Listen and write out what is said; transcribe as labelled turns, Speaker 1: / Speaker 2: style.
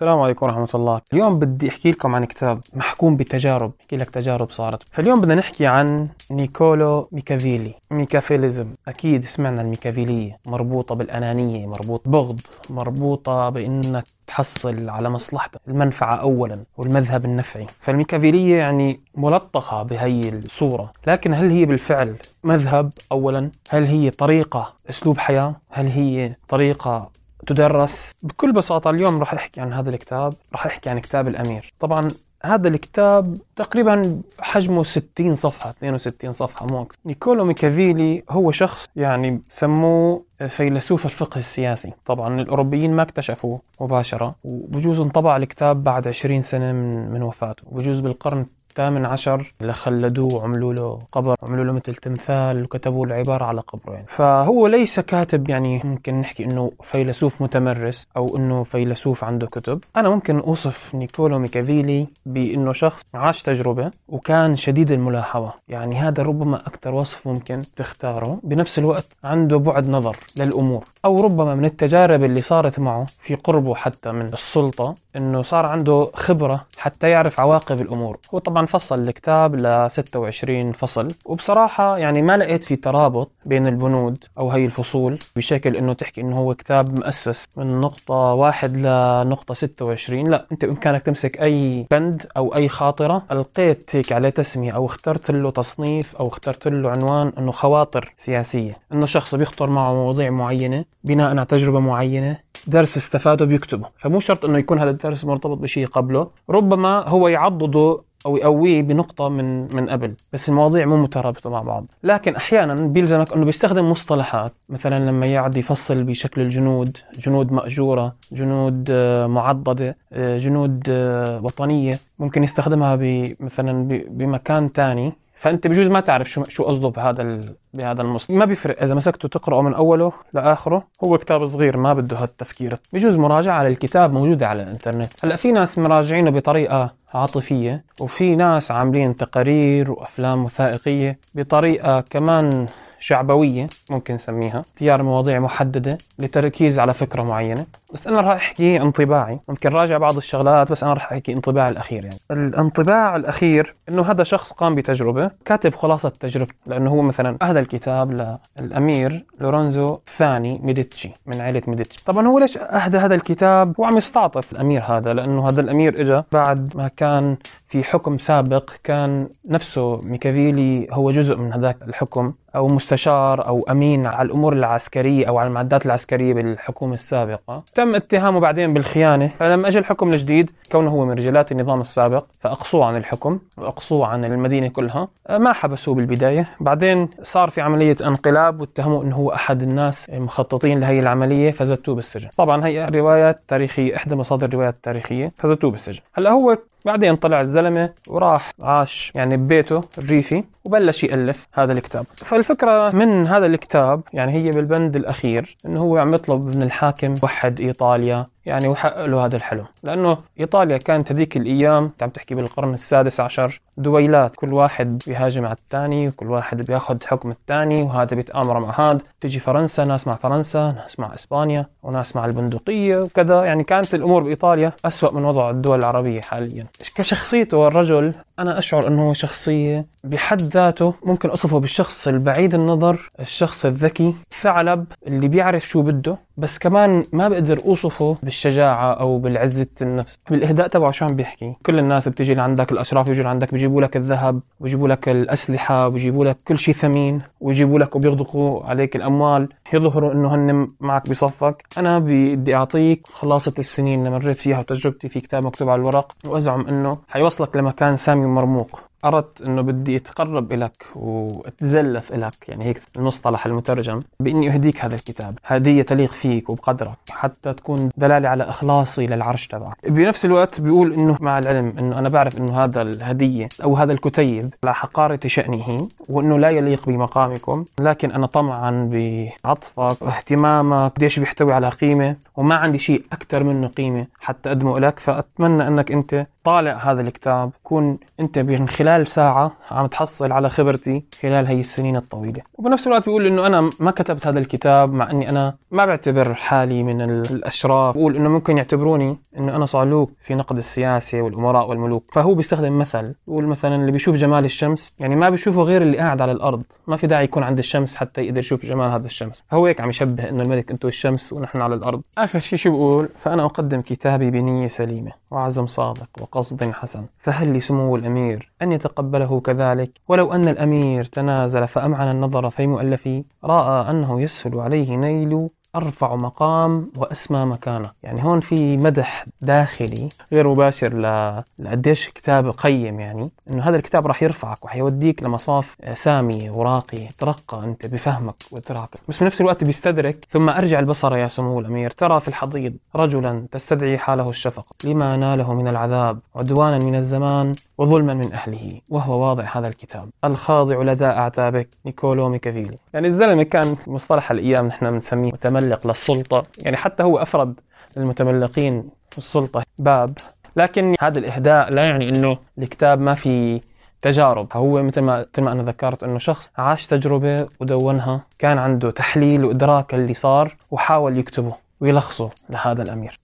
Speaker 1: السلام عليكم ورحمة الله. اليوم بدي أحكي لكم عن كتاب محكوم بتجارب أحكي لك تجارب صارت. فاليوم بدنا نحكي عن نيكولو ميكافيلي. Machiavellism. أكيد سمعنا الميكافيلية. مربوطة بالأنانية مربوط بغض مربوطة بأنك تحصل على مصلحتك المنفعة أولا والمذهب النفعي. فالميكافيلية يعني ملطخة بهي الصورة. لكن هل هي بالفعل مذهب أولا؟ هل هي طريقة أسلوب حياة؟ هل هي طريقة تدرس بكل بساطة اليوم راح أحكي عن هذا الكتاب راح أحكي عن كتاب الأمير. طبعا هذا الكتاب تقريبا حجمه 60 صفحة 62 صفحة مو أكثر. نيكولو ميكافيلي هو شخص يعني سموه فيلسوف الفقه السياسي. طبعا الأوروبيين ما اكتشفوه مباشرة وبجوز انطبع الكتاب بعد 20 سنة من, من وفاته. بجوز بالقرن الثامن عشر اللي خلدوه وعملوا له قبر عملوا له مثل تمثال وكتبوا له عبارة على قبره يعني. فهو ليس كاتب يعني ممكن نحكي إنه فيلسوف متمرس أو إنه فيلسوف عنده كتب. أنا ممكن أوصف نيكولو ميكافيلي بإنه شخص عاش تجربة وكان شديد الملاحظة. يعني هذا ربما أكثر وصف ممكن تختاره. بنفس الوقت عنده بعد نظر للأمور أو ربما من التجارب اللي صارت معه في قربه حتى من السلطة. إنه صار عنده خبرة حتى يعرف عواقب الأمور. هو طبعا فصل الكتاب ل 26 فصل. وبصراحة يعني ما لقيت في ترابط بين البنود أو هي الفصول بشكل إنه تحكي إنه هو كتاب مؤسس من نقطة واحد لنقطة 26 لا أنت بإمكانك تمسك أي بند أو أي خاطرة. ألقيت هيك عليه تسمية أو اخترت له تصنيف أو اخترت له عنوان إنه خواطر سياسية. إنه شخص بيخطر معه مواضيع معينة بناء على تجربة معينة درس استفاده بيكتبه. فمو شرط إنه يكون هذا الدرس مرتبط بشيء قبله ربما هو يعضده أو يقويه بنقطة من من قبل. بس المواضيع مو مترابطة مع بعض. لكن أحيانا بيلزمك إنه بيستخدم مصطلحات. مثلا لما يقعد يفصل بشكل الجنود جنود مأجورة جنود آه، معضدة آه، جنود آه، وطنية. ممكن يستخدمها مثلا بمكان ثاني فأنت بجوز ما تعرف شو شو قصده بهذا ال... بهذا المصطلح ما بيفرق. إذا مسكته تقرأه من أوله لآخره هو كتاب صغير ما بده هالتفكير. بجوز مراجعة على الكتاب موجودة على الإنترنت. هلأ في ناس مراجعينه بطريقة عاطفية وفي ناس عاملين تقارير وأفلام وثائقية بطريقة كمان شعبوية ممكن نسميها. اختيار مواضيع محددة لتركيز على فكرة معينة. بس أنا راح أحكي انطباعي. ممكن راجع بعض الشغلات بس أنا راح أحكي انطباعي الأخير يعني. الانطباع الأخير إنه هذا شخص قام بتجربة كاتب خلاصة تجربته لأنه هو مثلا أهدى الكتاب للأمير لورنزو الثاني ميديتشي من عائلة ميديتشي. طبعا هو ليش أهدى هذا الكتاب؟ هو عم يستعطف الأمير هذا لأنه هذا الأمير إجا بعد ما كان في حكم سابق كان نفسه ميكافيلي هو جزء من هذاك الحكم أو مستشار أو أمين على الأمور العسكرية أو على المعدات العسكرية بالحكومة السابقة. تم اتهامه بعدين بالخيانة فلما اجى الحكم الجديد كونه هو من رجالات النظام السابق فأقصوه عن الحكم وأقصوه عن المدينة كلها. ما حبسوه بالبداية. بعدين صار في عملية انقلاب واتهموه إنه هو أحد الناس المخططين لهي العملية فزتوه بالسجن. طبعا هي روايات تاريخية إحدى مصادر الروايات التاريخيه فزتوه بالسجن. هلأ هو بعدين طلع الزلمة وراح عاش يعني ببيته الريفي وبلش يألف هذا الكتاب. فالفكرة من هذا الكتاب يعني هي بالبند الأخير إنه هو عم يطلب من الحاكم وحد إيطاليا يعني وحقق له هذا الحلم. لأنه إيطاليا كانت هذيك الأيام عم تحكي بالقرن السادس عشر دويلات. كل واحد بيهاجم على الثاني وكل واحد بياخذ حكم الثاني وهذا بيتآمر مع هذا. تجي فرنسا ناس مع فرنسا ناس مع إسبانيا وناس مع البندقية وكذا. يعني كانت الأمور بإيطاليا أسوأ من وضع الدول العربية حاليا. كشخصيته الرجل أنا أشعر أنه هو شخصية بحد ذاته ممكن أصفه بالشخص البعيد النظر الشخص الذكي الثعلب اللي بيعرف شو بده. بس كمان ما بقدر أوصفه بالشجاعة أو بالعزة النفس. بالإهداء تبعه شو عم بيحكي؟ كل الناس بتيجي لعندك الأشراف يجوا لعندك بيجيبوا لك الذهب بيجيبوا لك الأسلحة بيجيبوا لك كل شيء ثمين ويجيبوا لك وبيغدقوا عليك الأموال. يظهروا إنه هن معك بصفك. أنا بدي أعطيك خلاصة السنين اللي مريت فيها وتجربتي في كتاب مكتوب على الورق وأزعم إنه حيوصلك لمكان سامي مرموق. أردت أنه بدي أتقرب إلك وأتزلف إلك يعني هيك المصطلح المترجم بإني أهديك هذا الكتاب. هدية تليق فيك وبقدرك حتى تكون دلالة على إخلاصي للعرش تبعك. بنفس الوقت بيقول أنه مع العلم أنه أنا بعرف أنه هذا الهدية أو هذا الكتيب على حقارة شأنه وأنه لا يليق بمقامكم لكن أنا طمعا بعطفك واهتمامك. قديش بيحتوي على قيمة؟ وما عندي شيء أكثر منه قيمة حتى أقدمه لك. فأتمنى أنك أنت طالع هذا الكتاب كون أنت من خلال ساعة عم تحصل على خبرتي خلال هي السنين الطويلة. وبنفس الوقت بيقول إنه أنا ما كتبت هذا الكتاب مع إني أنا ما بعتبر حالي من الأشراف. بقول إنه ممكن يعتبروني إنه أنا صعلوك في نقد السياسة والأمراء والملوك. فهو بيستخدم مثل بيقول مثلا اللي بيشوف جمال الشمس يعني ما بيشوفه غير اللي قاعد على الأرض. ما في داعي يكون عند الشمس حتى يقدر يشوف جمال هذا الشمس. هو هيك عم يشبه إنه الملك أنتو الشمس ونحن على الأرض. آخر شيء شو بقول؟ فأنا أقدم كتابي بنية سليمة وعزم صادق وقصد حسن. فهل لسمو الأمير أن يتقبله كذلك؟ ولو أن الأمير تنازل فأمعن النظر في مؤلفي. رأى أنه يسهل عليه نيل أرفع مقام وأسمى مكانة. يعني هون في مدح داخلي غير مباشر. لقديش كتاب قيم يعني. إنه هذا الكتاب راح يرفعك وحيوديك لمصاف سامية وراقية ترقى أنت بفهمك وإدراكك. بس في نفس الوقت بيستدرك. ثم أرجع البصر يا سمو الأمير. ترى في الحضيض رجلا تستدعي حاله الشفقة. لما ناله من العذاب. عدوانا من الزمان. وظلما من أهله وهو واضع هذا الكتاب. الخاضع لدى أعتابك نيكولو ميكافيلي. يعني الزلمة كان مصطلح الأيام نحن بنسميه متملق للسلطة. يعني حتى هو أفرد للمتملقين في السلطة باب. لكن هذا الإهداء لا يعني أنه الكتاب ما في تجارب. هو مثل ما مثل ما أنا ذكرت إنه شخص عاش تجربة ودونها كان عنده تحليل وإدراك اللي صار وحاول يكتبه ويلخصه لهذا الأمير.